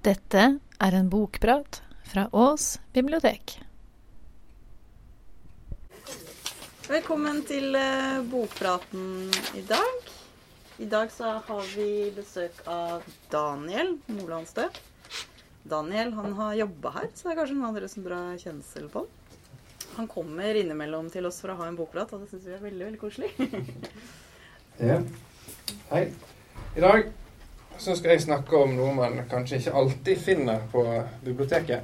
Dette er en bokprat fra Ås bibliotek. Velkommen til eh, bokpraten i dag. I dag så har vi besøk av Daniel Molandstø. Daniel han har jobba her, så det er kanskje noen av dere som drar kjensel på han. Han kommer innimellom til oss for å ha en bokprat, og det syns vi er veldig veldig koselig. Ja. Hei. I dag så skal jeg snakke om noe man kanskje ikke alltid finner på biblioteket.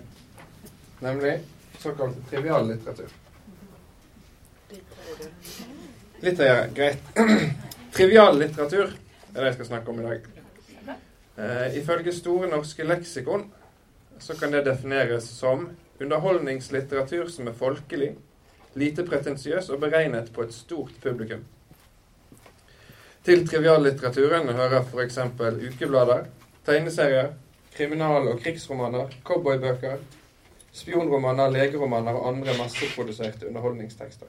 Nemlig såkalt triviallitteratur. Litt av ja, Greit. Triviallitteratur er det jeg skal snakke om i dag. Eh, ifølge Store norske leksikon så kan det defineres som underholdningslitteratur som er folkelig, lite pretensiøs og beregnet på et stort publikum. Til triviallitteraturen hører f.eks. ukeblader, tegneserier, kriminal- og krigsromaner, cowboybøker, spionromaner, legeromaner og andre masseproduserte underholdningstekster.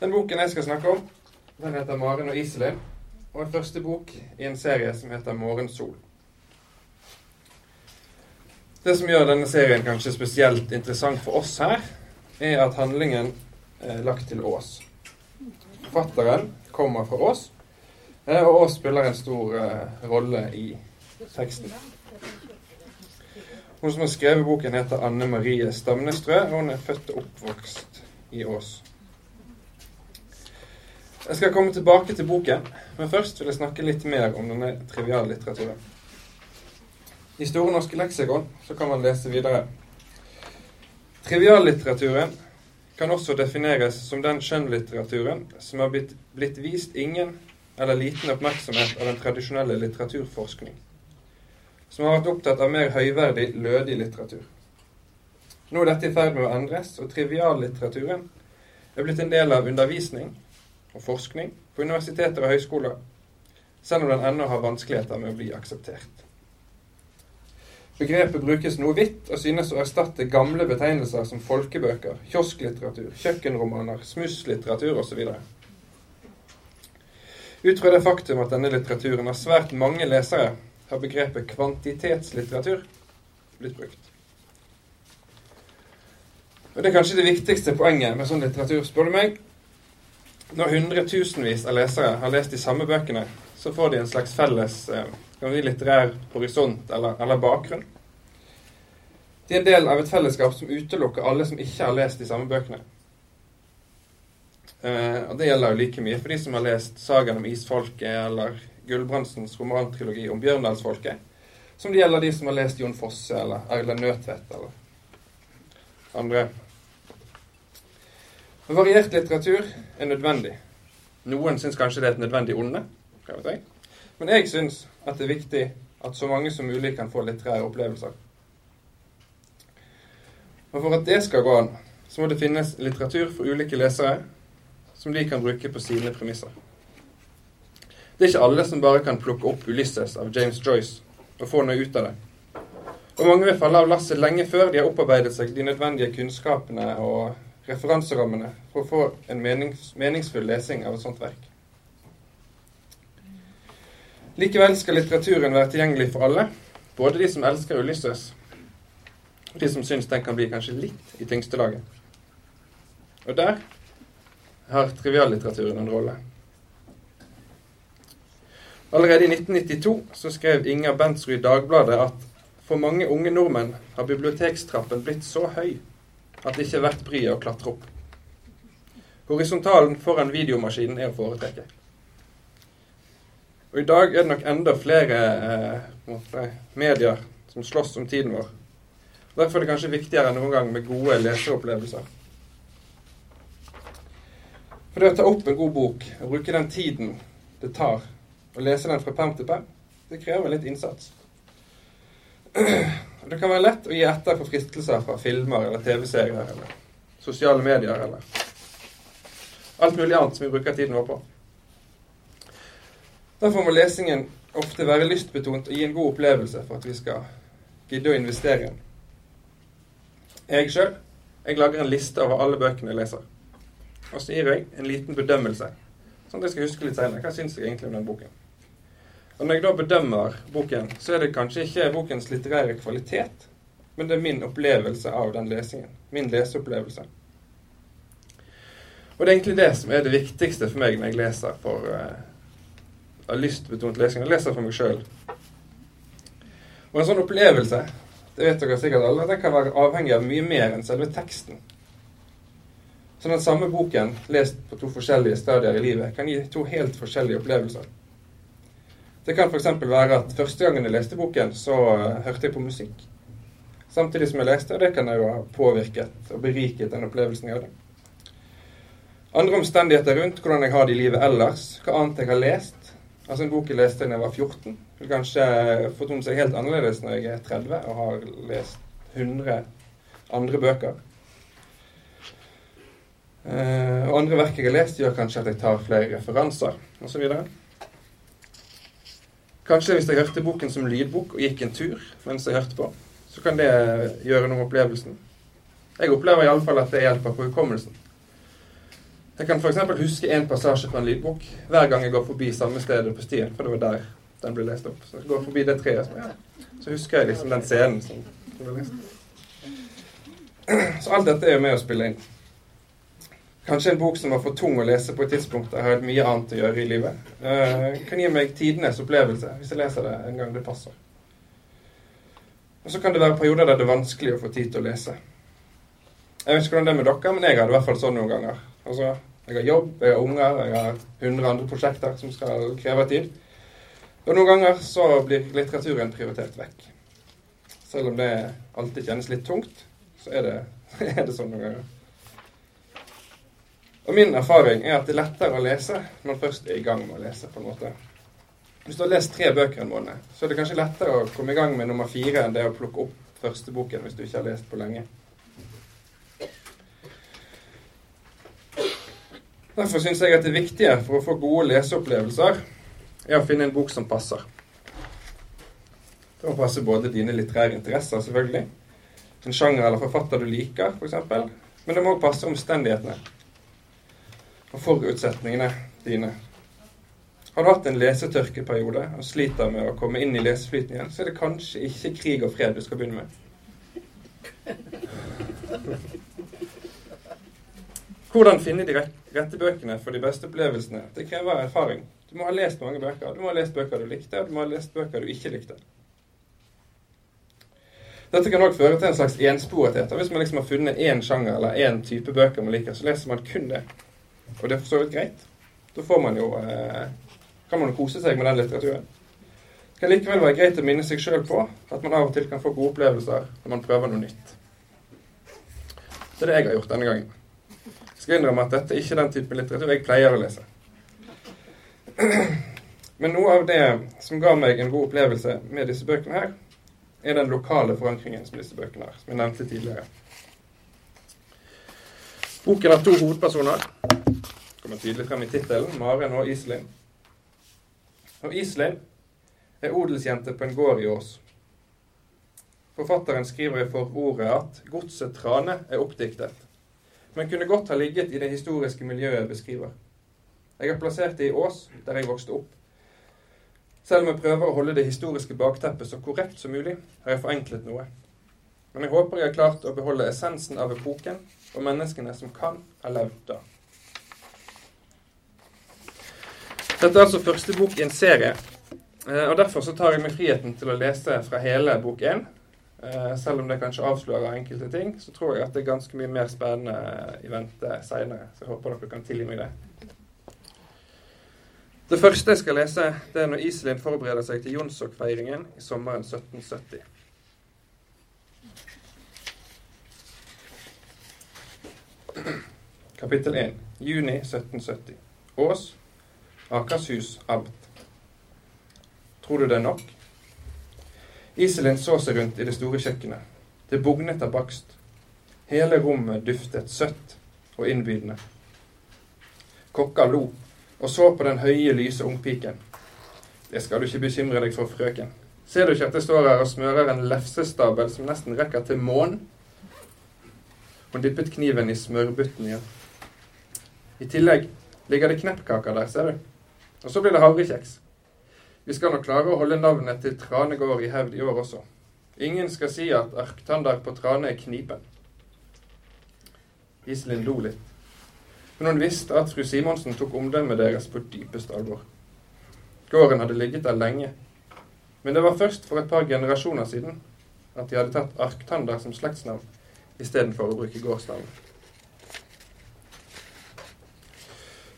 Den boken jeg skal snakke om, den heter 'Maren og Iselin', og er første bok i en serie som heter 'Morgensol'. Det som gjør denne serien kanskje spesielt interessant for oss her, er at handlingen er lagt til Ås. Forfatteren kommer fra Ås, eh, og Ås spiller en stor eh, rolle i teksten. Hun som har skrevet boken, heter Anne Marie Stamnestrø, og hun er født og oppvokst i Ås. Jeg skal komme tilbake til boken, men først vil jeg snakke litt mer om denne triviallitteraturen. I Store norske leksikon så kan man lese videre. Triviallitteraturen kan også defineres som den skjønnlitteraturen som har blitt, blitt vist ingen eller liten oppmerksomhet av den tradisjonelle litteraturforskning, som har vært opptatt av mer høyverdig, lødig litteratur. Nå er dette i ferd med å endres, og triviallitteraturen er blitt en del av undervisning og forskning på universiteter og høyskoler, selv om den ennå har vanskeligheter med å bli akseptert. Begrepet brukes noe vidt og synes å erstatte gamle betegnelser som folkebøker, kiosklitteratur, kjøkkenromaner, smusslitteratur osv. Ut fra det faktum at denne litteraturen har svært mange lesere, har begrepet kvantitetslitteratur blitt brukt. Og Det er kanskje det viktigste poenget med sånn litteratur, spør du meg. Når hundretusenvis av lesere har lest de samme bøkene, så får de en slags felles eh, kan vi litterær horisont eller, eller, bakgrunn. De er en del av et fellesskap som utelukker alle som ikke har lest de samme bøkene. Eh, og Det gjelder jo like mye for de som har lest sagaen om isfolket eller Gulbrandsens romantrilogi om Bjørndalsfolket, som det gjelder de som har lest Jon Fosse eller Erlend Nødtvedt eller andre. Men variert litteratur er nødvendig. Noen syns kanskje det er et nødvendig onde. kan vet si. Men jeg syns at det er viktig at så mange som mulig kan få litterære opplevelser. Og for at det skal gå an, så må det finnes litteratur for ulike lesere som de kan bruke på sine premisser. Det er ikke alle som bare kan plukke opp Ulysses av James Joyce og få noe ut av det. Og mange vil falle av lasset lenge før de har opparbeidet seg de nødvendige kunnskapene og referanserammene for å få en menings meningsfull lesing av et sånt verk. Likevel skal litteraturen være tilgjengelig for alle, både de som elsker Ulysses, og de som syns den kan bli kanskje litt i tyngste laget. Og der har triviallitteraturen en rolle. Allerede i 1992 så skrev Inger Bentsrud Dagbladet at for mange unge nordmenn har bibliotekstrappen blitt så høy at det ikke er verdt bryet å klatre opp. Horisontalen foran videomaskinen er å foretrekke. Og i dag er det nok enda flere eh, medier som slåss om tiden vår. Derfor er det kanskje viktigere enn noen gang med gode leseropplevelser. For det å ta opp en god bok og bruke den tiden det tar å lese den fra perm til perm, det krever litt innsats. Det kan være lett å gi etter for fristelser fra filmer eller TV-serier eller sosiale medier eller alt mulig annet som vi bruker tiden vår på. Derfor må lesingen ofte være lystbetont og gi en god opplevelse for at vi skal gidde å investere i den. Jeg sjøl lager en liste over alle bøkene jeg leser. Og så gir jeg en liten bedømmelse, sånn at jeg skal huske litt senere. Hva syns jeg egentlig om den boken? Og når jeg da bedømmer boken, så er det kanskje ikke bokens litterære kvalitet, men det er min opplevelse av den lesingen. Min leseopplevelse. Og det er egentlig det som er det viktigste for meg når jeg leser for uh, av lystbetont lesing. Jeg leser for meg sjøl. Og en sånn opplevelse, det vet dere sikkert alle, den kan være avhengig av mye mer enn selve teksten. Så den samme boken, lest på to forskjellige stadier i livet, kan gi to helt forskjellige opplevelser. Det kan f.eks. være at første gangen jeg leste boken, så uh, hørte jeg på musikk. Samtidig som jeg leste, og det kan jo ha påvirket og beriket den opplevelsen jeg hadde. Andre omstendigheter rundt hvordan jeg har det i livet ellers, hva annet jeg har lest. Altså En bok jeg leste da jeg var 14, vil kanskje fortone seg helt annerledes når jeg er 30 og har lest 100 andre bøker. Uh, og andre verk jeg har lest, gjør kanskje at jeg tar flere referanser osv. Kanskje hvis jeg hørte boken som lydbok og gikk en tur mens jeg hørte på, så kan det gjøre noe med opplevelsen. Jeg opplever iallfall at det hjelper på hukommelsen. Jeg kan f.eks. huske en passasje fra en lydbok hver gang jeg går forbi samme stedet på stien, for det var der den ble lest opp. Så jeg går forbi det treet, så, ja. så husker jeg liksom den scenen som, ble lest. Så alt dette er jo med å spille inn. Kanskje en bok som var for tung å lese på et tidspunkt der jeg har mye annet å gjøre i livet. Uh, kan gi meg tidenes opplevelse hvis jeg leser det en gang det passer. Og så kan det være perioder der det er vanskelig å få tid til å lese. Jeg vet ikke hvordan det er med dere, men jeg har det i hvert fall sånn noen ganger. Altså, jeg har jobb, jeg har unger, jeg har 100 andre prosjekter som skal kreve tid. Og noen ganger så blir litteraturen prioritert vekk. Selv om det alltid kjennes litt tungt, så er det, er det sånn noen ganger. Og min erfaring er at det er lettere å lese når man først er i gang med å lese. på en måte. Hvis du har lest tre bøker en måned, så er det kanskje lettere å komme i gang med nummer fire enn det å plukke opp første boken hvis du ikke har lest på lenge. Derfor syns jeg at det viktige for å få gode leseopplevelser er å finne en bok som passer. Det må passe både dine litterære interesser, selvfølgelig, en sjanger eller forfatter du liker, f.eks., men det må også passe omstendighetene og forutsetningene dine. Har du hatt en lesetørkeperiode og sliter med å komme inn i leseflyten igjen, så er det kanskje ikke krig og fred du skal begynne med. Hvordan finne de rette bøkene for de beste opplevelsene? Det krever erfaring. Du må ha lest mange bøker. Du må ha lest bøker du likte, og du må ha lest bøker du ikke likte. Dette kan òg føre til en slags ensporethet. Hvis man liksom har funnet én sjanger eller én type bøker man liker, så leser man kun det. Og det er for så vidt greit. Da får man jo eh, kan man jo kose seg med den litteraturen. Det kan likevel være greit å minne seg sjøl på at man av og til kan få gode opplevelser når man prøver noe nytt. Det er det jeg har gjort denne gangen. Skal innrømme at dette er ikke den type litteratur jeg pleier å lese. Men noe av det som ga meg en god opplevelse med disse bøkene her, er den lokale forankringen som disse bøkene har, som jeg nevnte tidligere. Boken har to hovedpersoner. Det kommer tydelig frem i tittelen. Maren og Iselin. Og Iselin er odelsjente på en gård i Ås. Forfatteren skriver i forordet at godset Trane er oppdiktet, men kunne godt ha ligget i det historiske miljøet jeg beskriver. Jeg har plassert det i Ås, der jeg vokste opp. Selv om jeg prøver å holde det historiske bakteppet så korrekt som mulig, har jeg forenklet noe. Men jeg håper jeg har klart å beholde essensen av epoken og menneskene som kan ha levd da. Dette er altså første bok i en serie, eh, og derfor så tar jeg meg friheten til å lese fra hele bok én. Eh, selv om det kanskje avslører enkelte ting, så tror jeg at det er ganske mye mer spennende i vente seinere. Så jeg håper dere kan tilgi meg det. Det første jeg skal lese, det er når Iselin forbereder seg til Jonsok-feiringen i sommeren 1770. Kapittel 1. Juni 1770. Ås, Akershus amt. Tror du det er nok? Iselin så seg rundt i det store kjøkkenet. Det bugnet av bakst. Hele rommet duftet søtt og innbydende. Kokka lo og så på den høye, lyse ungpiken. Det skal du ikke bekymre deg for, frøken. Ser du ikke at jeg står her og smører en lefsestabel som nesten rekker til månen? Hun dyppet kniven i smørbutten igjen. I tillegg ligger det kneppkaker der, ser du. Og så blir det havrekjeks. Vi skal nok klare å holde navnet til Tranegård i hevd i år også. Ingen skal si at Arktandar på Trane er knipen. Iselin lo litt. Men hun visste at fru Simonsen tok omdømmet deres på dypeste alvor. Gården hadde ligget der lenge. Men det var først for et par generasjoner siden at de hadde tatt Arktandar som slektsnavn istedenfor å bruke gårdsnavnet.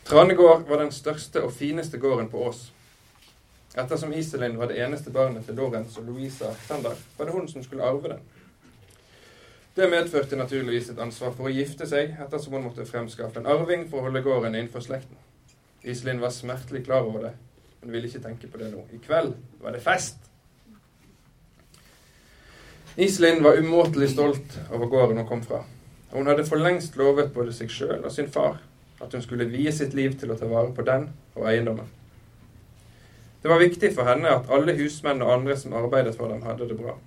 Tranegård var den største og fineste gården på Ås. Ettersom Iselin var det eneste barnet til Lorentz og Louisa Sander, var det hun som skulle arve den. Det medførte naturligvis et ansvar for å gifte seg, ettersom hun måtte fremskaffe en arving for å holde gården innenfor slekten. Iselin var smertelig klar over det, men ville ikke tenke på det nå. I kveld var det fest! Iselin var umåtelig stolt over gården hun kom fra. Og hun hadde for lengst lovet både seg sjøl og sin far at hun skulle vie sitt liv til å ta vare på den og eiendommen. Det var viktig for henne at alle husmenn og andre som arbeidet for dem, hadde det bra.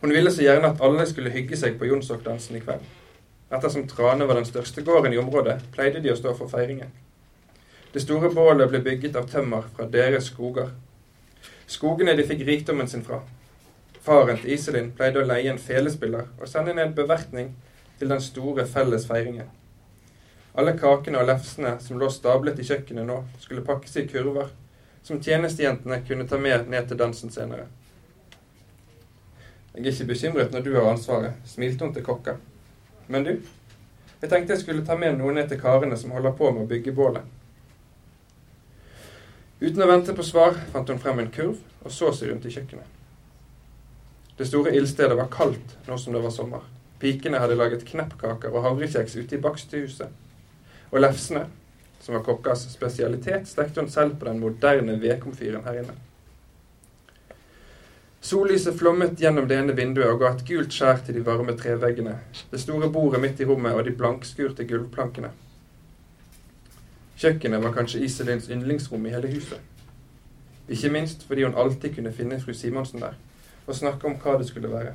Hun ville så gjerne at alle skulle hygge seg på Jonsokdansen i kveld. Ettersom Trane var den største gården i området, pleide de å stå for feiringen. Det store bålet ble bygget av tømmer fra deres skoger. Skogene de fikk rikdommen sin fra. Faren til Iselin pleide å leie en felespiller og sende ned bevertning til den store felles feiringen. Alle kakene og lefsene som lå stablet i kjøkkenet nå, skulle pakkes i kurver, som tjenestejentene kunne ta med ned til dansen senere. Jeg er ikke bekymret når du har ansvaret, smilte hun til kokka. Men du, jeg tenkte jeg skulle ta med noen ned til karene som holder på med å bygge bålet. Uten å vente på svar fant hun frem en kurv og så seg rundt i kjøkkenet. Det store ildstedet var kaldt nå som det var sommer. Pikene hadde laget kneppkaker og havrekjeks ute i bakstuehuset. Og lefsene, som var kokkas spesialitet, stekte hun selv på den moderne vedkomfyren her inne. Sollyset flommet gjennom det ene vinduet og ga et gult skjær til de varme treveggene, det store bordet midt i rommet og de blankskurte gulvplankene. Kjøkkenet var kanskje Iselins yndlingsrom i hele huset. Ikke minst fordi hun alltid kunne finne fru Simonsen der og snakke om hva det skulle være.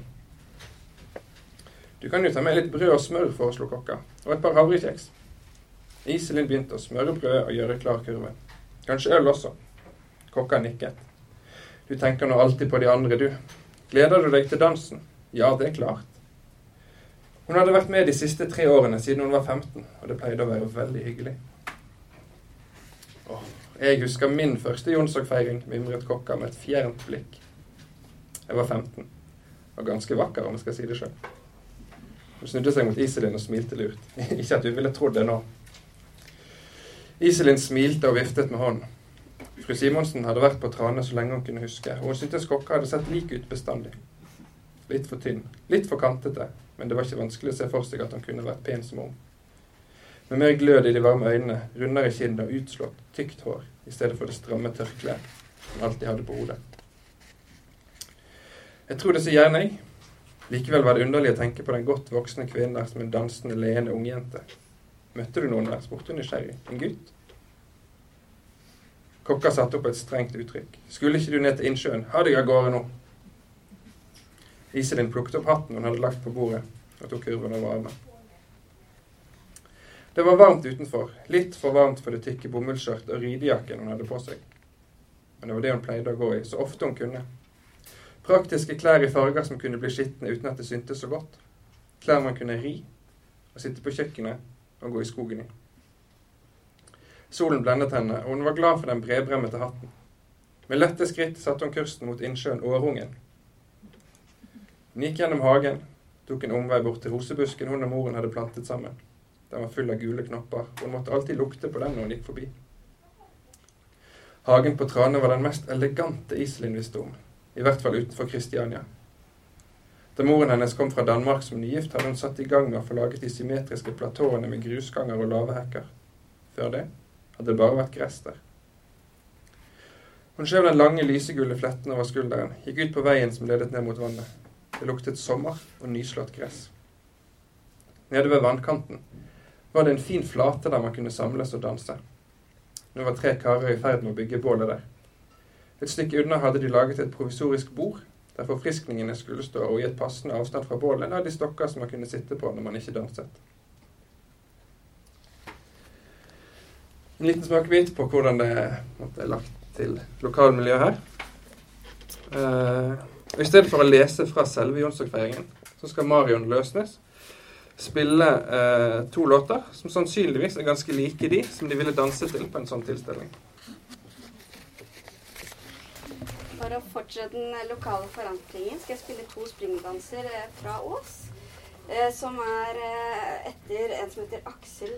Du kan jo ta med litt brød og smør, foreslo kokka, og et par havrekjeks. Iselin begynte å smøre brød og gjøre klar kurven. Kanskje øl også. Kokka nikket. Du tenker nå alltid på de andre, du. Gleder du deg til dansen? Ja, det er klart. Hun hadde vært med de siste tre årene siden hun var 15, og det pleide å være veldig hyggelig. Åh, jeg husker min første jonsok-feiring, mimret kokka med et fjernt blikk. Jeg var 15, og ganske vakker, om jeg skal si det sjøl. Hun snudde seg mot Iselin og smilte lurt. Ikke at du ville trodd det nå. Iselin smilte og viftet med hånden. Fru Simonsen hadde vært på Trane så lenge hun kunne huske, og hun syntes kokka hadde sett lik ut bestandig. Litt for tynn, litt for kantete, men det var ikke vanskelig å se for seg at hun kunne vært pen som ung. Med mer glød i de varme øynene, rundere kinn og utslått, tykt hår, i stedet for det stramme tørkleet han alltid hadde på hodet. Jeg tror det så gjerne, jeg. Likevel var det underlig å tenke på den godt voksne kvinnen der som en dansende, leende ungjente. Møtte du noen der? spurte hun nysgjerrig. En gutt? Kokka satte opp et strengt uttrykk. Skulle ikke du ned til innsjøen? Ha deg av gårde nå. Iselin plukket opp hatten hun hadde lagt på bordet, og tok kurven over armen. Det var varmt utenfor, litt for varmt for det tykke bomullsskjørtet og ridejakken hun hadde på seg. Men det var det hun pleide å gå i, så ofte hun kunne. Praktiske klær i farger som kunne bli skitne uten at det syntes så godt. Klær man kunne ri, og sitte på kjøkkenet å gå i skogen i. Solen blendet henne, og hun var glad for den bredbremmete hatten. Med lette skritt satte hun kursen mot innsjøen Årungen. Hun gikk gjennom hagen, tok en omvei bort til rosebusken hun og moren hadde plantet sammen. Den var full av gule knopper, og hun måtte alltid lukte på den når hun gikk forbi. Hagen på Trane var den mest elegante Iselin visste om, i hvert fall utenfor Kristiania. Da moren hennes kom fra Danmark som nygift, hadde hun satt i gang med å få laget de symmetriske platåene med grusganger og lave hekker. Før det hadde det bare vært gress der. Hun skjøv den lange, lysegule fletten over skulderen, gikk ut på veien som ledet ned mot vannet. Det luktet sommer og nyslått gress. Nede ved vannkanten var det en fin flate der man kunne samles og danse. Nå var tre karer i ferd med å bygge bålet der. Et stykke unna hadde de laget et provisorisk bord der forfriskningene skulle stå, og i et passende avstand fra bålet la de stokker som man kunne sitte på når man ikke danset. En liten smakebit på hvordan det er lagt til lokalmiljøet her. Uh, I stedet for å lese fra selve jonsdagfeiringen, så skal Marion Løsnes spille uh, to låter som sannsynligvis er ganske like de som de ville danse til på en sånn tilstelning. For å fortsette den lokale forankringen skal jeg spille to springdanser eh, fra Ås. Eh, som er eh, etter en som heter Aksel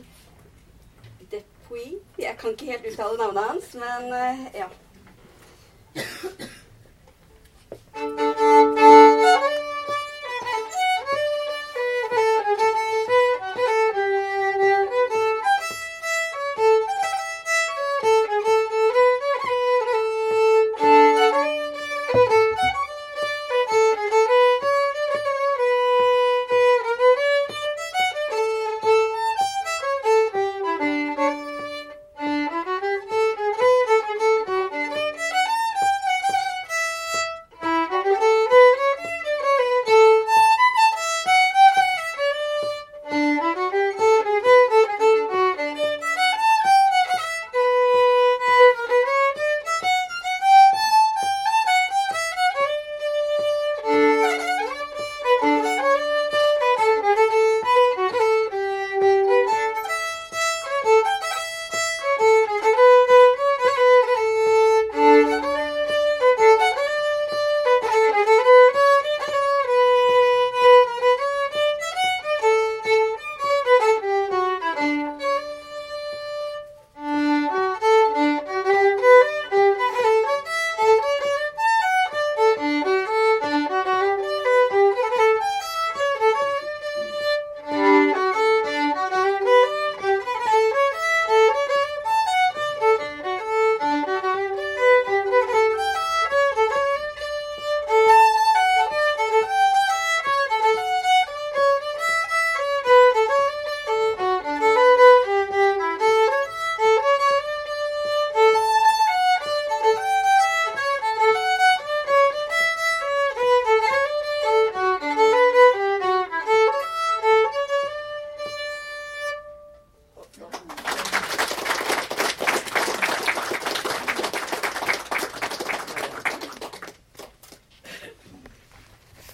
Depuy. Jeg kan ikke helt uttale navnet hans, men ja.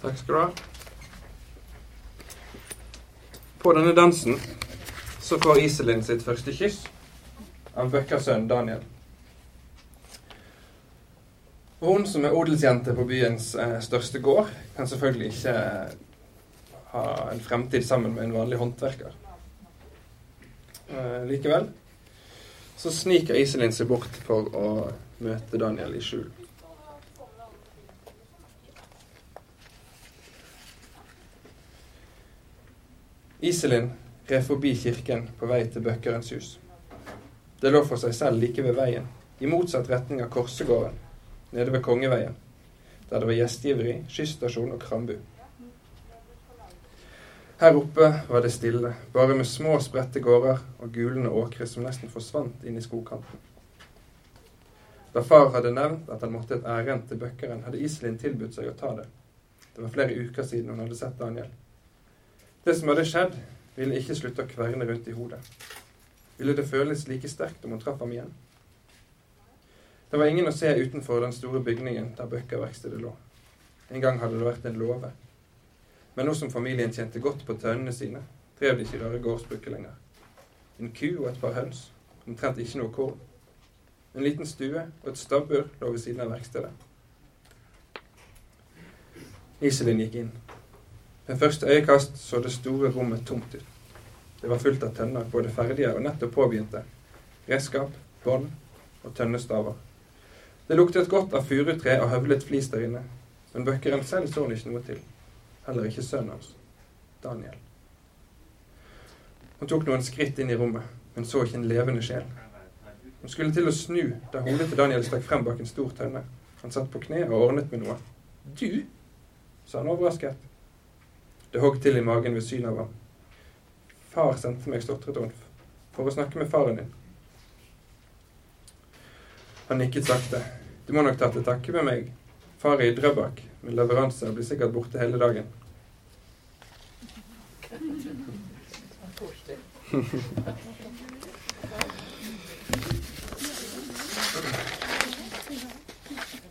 Takk skal du ha. På denne dansen så får Iselin sitt første kyss av Bøkkers sønn Daniel. Hun som er odelsjente på byens eh, største gård, kan selvfølgelig ikke eh, ha en fremtid sammen med en vanlig håndverker. Eh, likevel så sniker Iselin seg bort for å møte Daniel i skjul. Iselin red forbi kirken på vei til Bøkkerens hus. Det lå for seg selv like ved veien, i motsatt retning av Korsegården, nede ved Kongeveien, der det var gjestgiveri, skysstasjon og krambu. Her oppe var det stille, bare med små, spredte gårder og gulende åkre som nesten forsvant inn i skogkanten. Da far hadde nevnt at han måtte et ærend til Bøkkeren, hadde Iselin tilbudt seg å ta det. Det var flere uker siden hun hadde sett Daniel. Det som hadde skjedd, ville ikke slutte å kverne rundt i hodet. Ville det føles like sterkt om hun traff ham igjen? Det var ingen å se utenfor den store bygningen der Bøkkerverkstedet lå. En gang hadde det vært en låve. Men nå som familien tjente godt på tønnene sine, drev de ikke rare gårdsbruket lenger. En ku og et par høns, omtrent ikke noe korn. En liten stue og et stabbur lå ved siden av verkstedet. Iselin gikk inn. Ved første øyekast så det store rommet tomt ut. Det var fullt av tønner, både ferdige og nettopp påbegynte. Redskap, bånd og tønnestaver. Det luktet godt av furutre og høvlet flis der inne, men bøkkeren selv så hun ikke noe til. Heller ikke sønnen hans, Daniel. Hun tok noen skritt inn i rommet, men så ikke en levende sjel. Hun skulle til å snu da hodet til Daniel stakk frem bak en stor tønne. Han satt på kne og ordnet med noe. Du? sa han overrasket. Det hogg til i magen ved syn av ham. Far sendte meg, stotret Olf, for å snakke med faren din. Han nikket sakte. Du må nok ta til takke med meg. Far er i Drøbak. men leveranse blir sikkert borte hele dagen.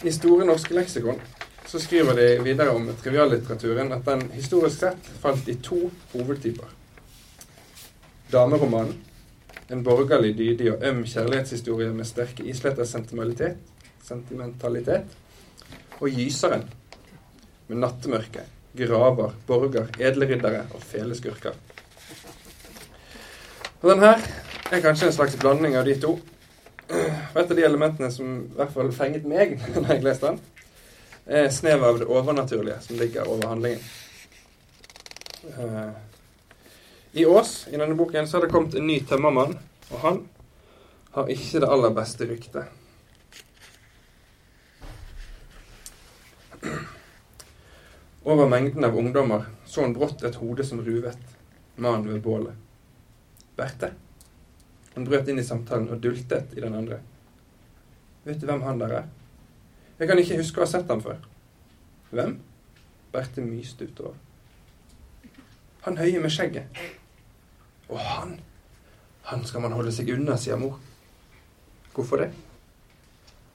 I Store norske leksikon så skriver de videre om triviallitteraturen at den historisk sett falt i to hovedtyper. Dameromanen, en borgerlig, dydig og øm kjærlighetshistorie med sterke islett av sentimentalitet, og Gyseren, med nattemørke, graver, borger, edle riddere og fele skurker. Og den her er kanskje en slags blanding av de to. Og et av de elementene som i hvert fall fenget meg når jeg leste den, er snev av det overnaturlige som ligger over handlingen. Uh, I Ås, i denne boken, så har det kommet en ny tømmermann, og han har ikke det aller beste ryktet. Over mengden av ungdommer så han brått et hode som ruvet, mannen ved bålet. Berthe. Han brøt inn i samtalen og dultet i den andre. Vet du hvem han der er? Jeg kan ikke huske å ha sett ham før. Hvem? Berthe myste utover. Han høye med skjegget. Og han Han skal man holde seg unna, sier mor. Hvorfor det?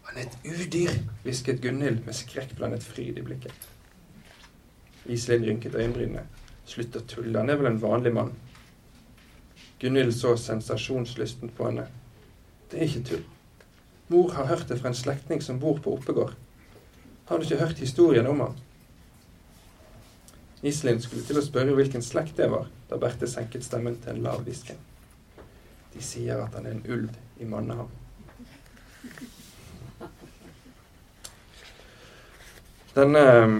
Han er et udyr, hvisket Gunhild med skrekkblandet fryd i blikket. Iselin rynket øyenbrynene. Slutt å tulle, han er vel en vanlig mann. Gunhild så sensasjonslysten på henne. Det er ikke tull. Mor har hørt det fra en slektning som bor på Oppegård. Har du ikke hørt historien om ham? Iselin skulle til å spørre hvilken slekt det var, da Berthe senket stemmen til en lav hvisken. De sier at han er en ulv i Manneham. Denne um,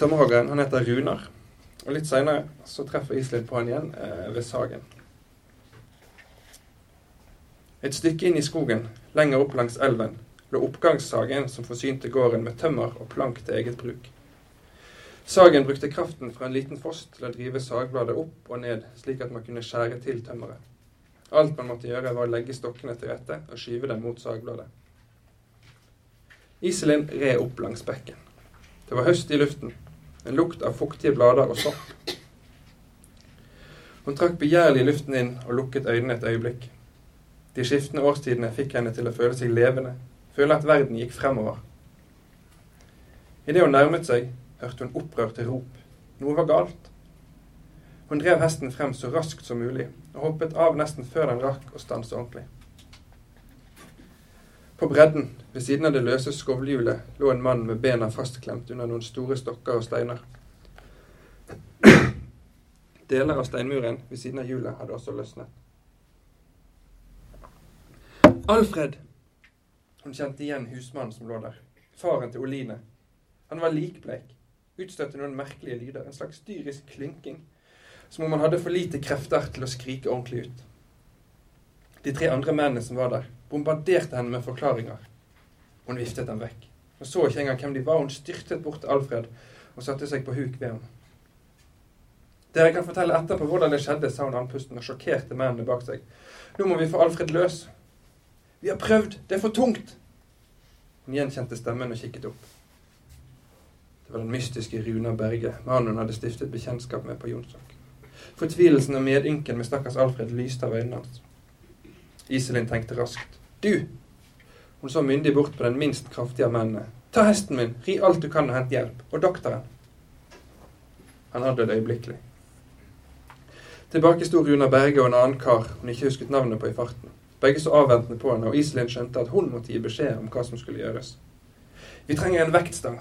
tømmerhoggeren han heter Runar. Og Litt seinere treffer Iselin på han igjen eh, ved Sagen. Et stykke inn i skogen, lenger opp langs elven, lå oppgangssagen som forsynte gården med tømmer og plank til eget bruk. Sagen brukte kraften fra en liten foss til å drive sagbladet opp og ned, slik at man kunne skjære til tømmeret. Alt man måtte gjøre, var å legge stokkene til rette og skyve dem mot sagbladet. Iselin red opp langs bekken. Det var høst i luften, en lukt av fuktige blader og sopp. Hun trakk begjærlig luften inn og lukket øynene et øyeblikk. De skiftende årstidene fikk henne til å føle seg levende, føle at verden gikk fremover. Idet hun nærmet seg, hørte hun opprørte rop. Noe var galt. Hun drev hesten frem så raskt som mulig, og hoppet av nesten før den rakk å stanse ordentlig. På bredden, ved siden av det løse skovlhjulet, lå en mann med bena fastklemt under noen store stokker og steiner. Deler av steinmuren ved siden av hjulet hadde også løsnet. Alfred! Hun kjente igjen husmannen som lå der. Faren til Oline. Han var likbleik. Utstøtte noen merkelige lyder. En slags dyrisk klynking. Som om han hadde for lite krefter til å skrike ordentlig ut. De tre andre mennene som var der, bombarderte henne med forklaringer. Hun viftet dem vekk. Hun så ikke engang hvem de var. Hun styrtet bort Alfred og satte seg på huk ved ham. Dere kan fortelle etterpå hvordan det skjedde, sa hun andpusten og sjokkerte mennene bak seg. Nå må vi få Alfred løs. Vi har prøvd. Det er for tungt. Hun gjenkjente stemmen og kikket opp. Det var den mystiske Runa Berge, mannen hun hadde stiftet bekjentskap med på Jonsok. Fortvilelsen og medynken med stakkars Alfred lyste av øynene hans. Iselin tenkte raskt. Du! Hun så myndig bort på den minst kraftige av mennene. Ta hesten min, ri alt du kan og hent hjelp. Og doktoren. Han adlød øyeblikkelig. Tilbake sto Runa Berge og en annen kar hun ikke husket navnet på i farten. Begge så avventende på henne, og Iselin skjønte at hun måtte gi beskjed om hva som skulle gjøres. Vi trenger en vektstang.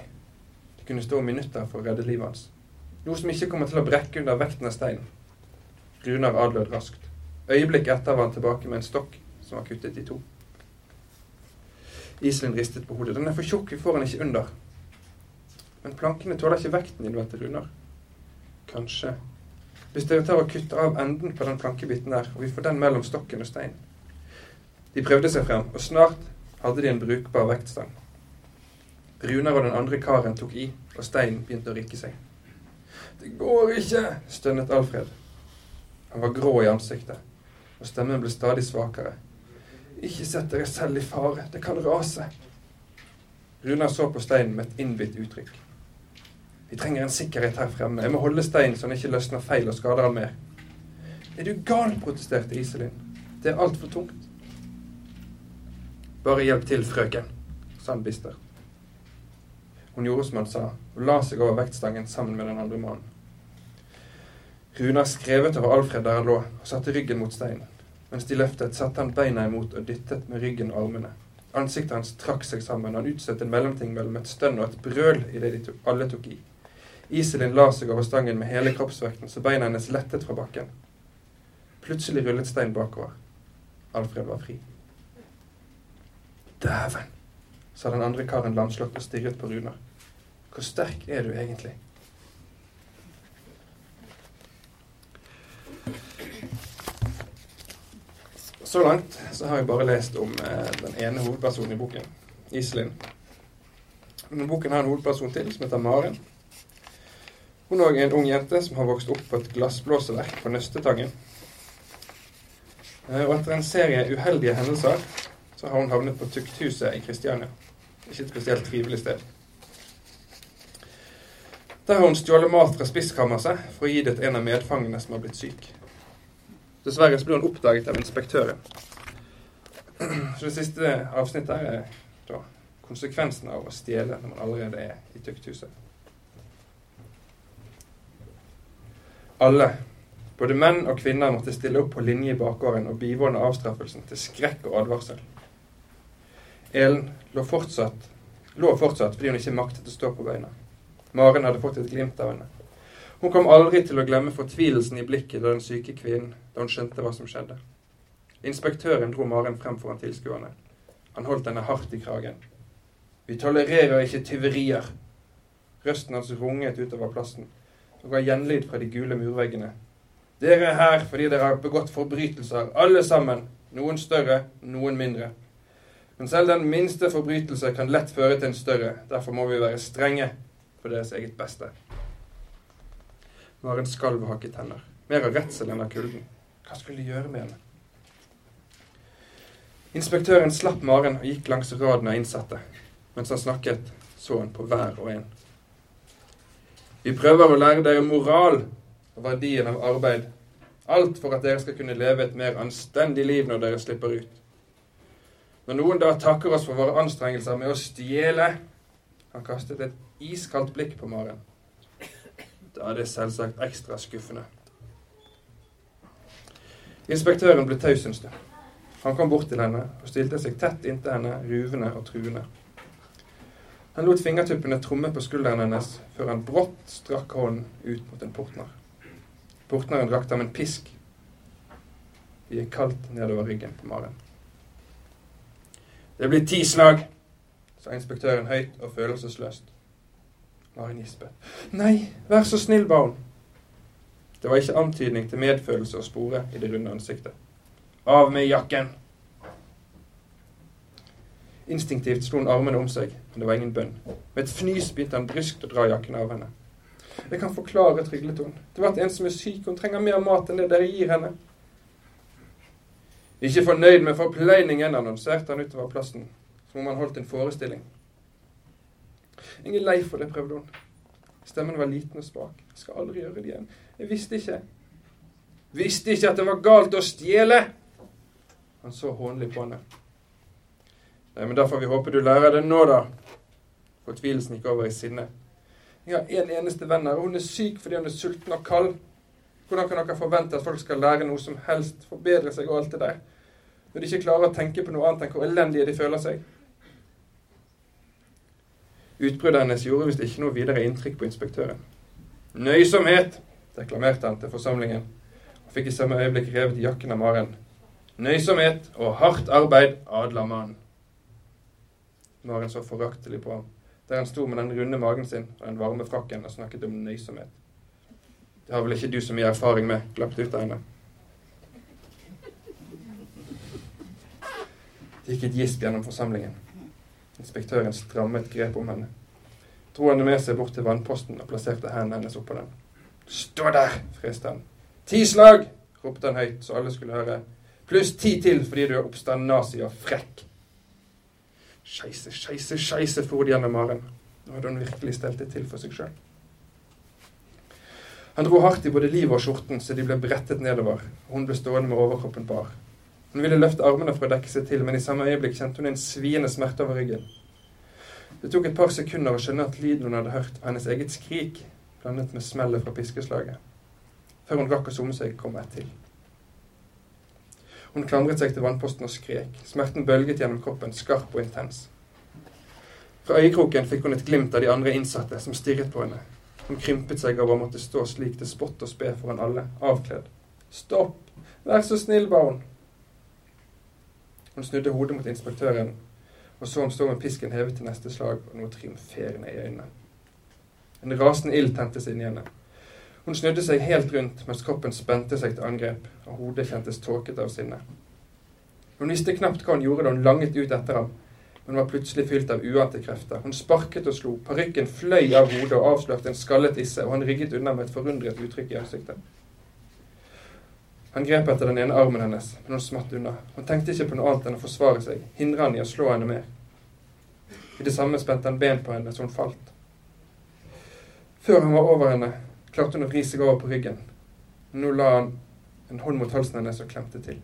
Det kunne stå minutter for å redde livet hans. Noe som ikke kommer til å brekke under vekten av steinen. Runar adlød raskt. Øyeblikk etter var han tilbake med en stokk som var kuttet i to. Iselin ristet på hodet. Den er for tjukk, vi får den ikke under. Men plankene tåler ikke vekten, innvendte Runar. Kanskje. Hvis dere tar og kutter av enden på den plankebiten der, og vi får den mellom stokken og steinen. De prøvde seg frem, og snart hadde de en brukbar vektstang. Runar og den andre karen tok i, og steinen begynte å rykke seg. Det går ikke, stønnet Alfred. Han var grå i ansiktet, og stemmen ble stadig svakere. Ikke sett dere selv i fare, det kan rase. Runar så på steinen med et innbitt uttrykk. Vi trenger en sikkerhet her fremme. Jeg må holde steinen så den ikke løsner feil og skader han mer. Er du gal? protesterte Iselin. Det er altfor tungt. Bare hjelp til, frøken, sa han bistert. Hun gjorde som han sa, og la seg over vektstangen sammen med den andre mannen. Runar skrevet over Alfred der han lå, og satte ryggen mot steinen. Mens de løftet, satte han beina imot og dyttet med ryggen og armene. Ansiktet hans trakk seg sammen, og han utstøtte en mellomting mellom et stønn og et brøl idet de to, alle tok i. Iselin la seg over stangen med hele kroppsvekten, så beina hennes lettet fra bakken. Plutselig rullet stein bakover. Alfred var fri. Dæven, sa den andre karen lamslått og stirret på Runar. Hvor sterk er du egentlig? Så langt så har jeg bare lest om eh, den ene hovedpersonen i boken, Iselin. Men boken har en hovedperson til som heter Maren. Hun er også en ung jente som har vokst opp på et glassblåseverk på Nøstetangen. Eh, og etter en serie uheldige hendelser så har hun havnet på Tukthuset i Kristiania. Ikke et spesielt trivelig sted. Der har hun stjålet mat fra spiskammerset for å gi det til en av medfangene som har blitt syk. Dessverre så blir hun oppdaget av inspektøren. Så det siste avsnittet er da konsekvensen av å stjele når man allerede er i tukthuset. Alle, både menn og kvinner, måtte stille opp på linje i bakgården og bivåne avstraffelsen til skrekk og advarsel. Elen lå fortsatt, lå fortsatt fordi hun ikke maktet å stå på beina. Maren hadde fått et glimt av henne. Hun kom aldri til å glemme fortvilelsen i blikket av den syke kvinnen da hun skjønte hva som skjedde. Inspektøren dro Maren frem foran tilskuerne. Han holdt henne hardt i kragen. Vi tolererer ikke tyverier. Røsten hans runget utover plassen og ga gjenlyd fra de gule murveggene. Dere er her fordi dere har begått forbrytelser, alle sammen. Noen større, noen mindre. Men selv den minste forbrytelse kan lett føre til en større. Derfor må vi være strenge for deres eget beste. Maren skalv og hakket tenner. Mer av redsel enn av kulden. Hva skulle de gjøre med henne? Inspektøren slapp Maren og gikk langs raden av innsatte. Mens han snakket, så han på hver og en. Vi prøver å lære dere moral og verdien av arbeid. Alt for at dere skal kunne leve et mer anstendig liv når dere slipper ut. Når noen da takker oss for våre anstrengelser med å stjele Han kastet et iskaldt blikk på Maren. Da er det selvsagt ekstra skuffende. Inspektøren ble taus en stund. Han kom bort til henne og stilte seg tett inntil henne, ruvende og truende. Han lot fingertuppene tromme på skulderen hennes før han brått strakk hånden ut mot en portner. Portneren rakte ham en pisk. Det gikk kaldt nedover ryggen på Maren. Det blir ti slag, sa inspektøren høyt og følelsesløst. Maren gispet. Nei, vær så snill, barn. Det var ikke antydning til medfølelse å spore i det runde ansiktet. Av med jakken! Instinktivt slo hun armene om seg, men det var ingen bønn. Med et fnys begynte han bryskt å dra jakken av henne. Jeg kan forklare, tryglet hun. Det var en som er syk, hun trenger mer mat enn det dere gir henne. Ikke fornøyd med forpleiningen, annonserte han utover plassen, som om han holdt en forestilling. Jeg er lei for det, prøvde hun. Stemmen var liten og svak. Jeg skal aldri gjøre det igjen. Jeg visste ikke. Visste ikke at det var galt å stjele! Han så hånlig på henne. Nei, men da får vi håpe du lærer det nå, da. Fortvilelsen gikk over i sinne. Jeg har en eneste venn her, og hun er syk fordi hun er sulten og kald. Hvordan kan dere forvente at folk skal lære noe som helst, forbedre seg og alt det der, når de ikke klarer å tenke på noe annet enn hvor elendige de føler seg? Utbruddet hennes gjorde visst ikke noe videre inntrykk på inspektøren. Nøysomhet, deklamerte han til forsamlingen, og fikk i samme øyeblikk revet jakken av Maren. Nøysomhet og hardt arbeid adler mannen. Maren så foraktelig på ham, der han sto med den runde magen sin og den varme frakken og snakket om nøysomhet. Det har vel ikke du så mye erfaring med, glapp ut av henne. Gikk et gisp gjennom forsamlingen. Inspektøren strammet grep om henne. Dro henne med seg bort til vannposten og plasserte hendene hennes oppå den. Stå der! freste han. Ti slag! ropte han høyt, så alle skulle høre. Pluss ti til fordi du er oppstandnazi og frekk. Skeise, skeise, skeise, for det gjennom Maren. Nå hadde hun virkelig stelt det til for seg sjøl. Han dro hardt i både livet og skjorten så de ble brettet nedover, hun ble stående med overkroppen bar. Hun ville løfte armene for å dekke seg til, men i samme øyeblikk kjente hun en sviende smerte over ryggen. Det tok et par sekunder å skjønne at lyden hun hadde hørt, var hennes eget skrik, blandet med smellet fra piskeslaget. Før hun rakk å summe seg, kom et til. Hun klamret seg til vannposten og skrek. Smerten bølget gjennom kroppen, skarp og intens. Fra øyekroken fikk hun et glimt av de andre innsatte som stirret på henne. Hun krympet seg over å måtte stå slik til spott og spe foran alle, avkledd. Stopp! Vær så snill, ba hun. Hun snudde hodet mot inspektøren og så ham stå med pisken hevet til neste slag og noe triumferende i øynene. En rasende ild tentes inni henne. Hun snudde seg helt rundt mens kroppen spente seg til angrep, og hodet kjentes tåket av sinne. Hun visste knapt hva hun gjorde da hun langet ut etter ham, men var plutselig fylt av uante krefter. Hun sparket og slo, parykken fløy av hodet og avslørte en skallet isse, og han rygget unna med et forundret uttrykk i ansiktet. Han grep etter den ene armen hennes, men hun smatt unna. Hun tenkte ikke på noe annet enn å forsvare seg, hindre han i å slå henne mer. I det samme spente han ben på henne så hun falt. Før han var over henne, klarte hun å vri seg over på ryggen. Men nå la han en hånd mot halsen hennes og klemte til.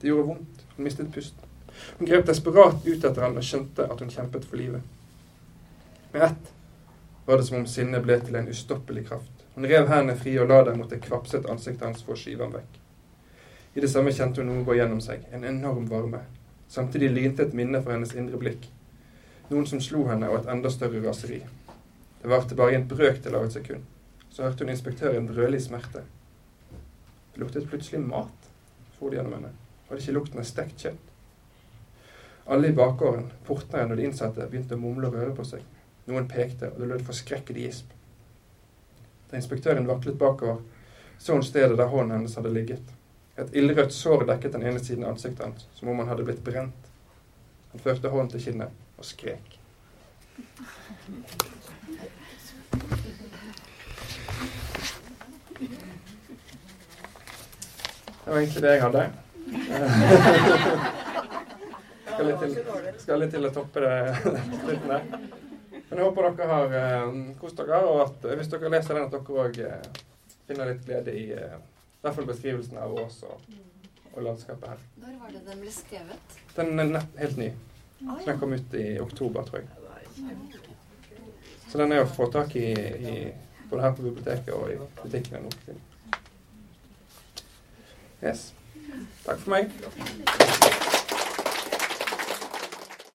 Det gjorde vondt. Hun mistet pusten. Hun grep desperat ut etter han og skjønte at hun kjempet for livet. Med ett var det som om sinnet ble til en ustoppelig kraft. Hun rev hendene fri og la dem mot det kvapset ansiktet hans for å skyve ham vekk. I det samme kjente hun noe gå gjennom seg, en enorm varme. Samtidig lynte et minne fra hennes indre blikk. Noen som slo henne, og et enda større raseri. Det varte bare i en brøkdel av et sekund. Så hørte hun inspektøren brøle i smerte. Det luktet plutselig mat, for det gjennom henne. Var det ikke lukten av stekt kjøtt? Alle i bakgården, portneren og de innsatte begynte å mumle og røre på seg. Noen pekte, og det lød forskrekkede gisp. Da inspektøren vaklet bakover, så hun stedet der hånden hennes hadde ligget. Et ildrødt sår dekket den ene siden av ansiktet hans, som om han hadde blitt brent. Han førte hånden til kinnet og skrek. Det var egentlig det jeg hadde. skal, litt til, skal litt til å toppe det slutten der. Men jeg håper dere har uh, kost dere, og at hvis dere leser den, at dere òg uh, finner litt glede i uh, i hvert fall beskrivelsen av Ås og, og, landskapet her. Når var det den ble skrevet? Den er helt ny. Den kom ut i oktober, tror jeg. Så den er å få tak i, i både her på biblioteket og i butikkene nå. Yes. Takk for meg.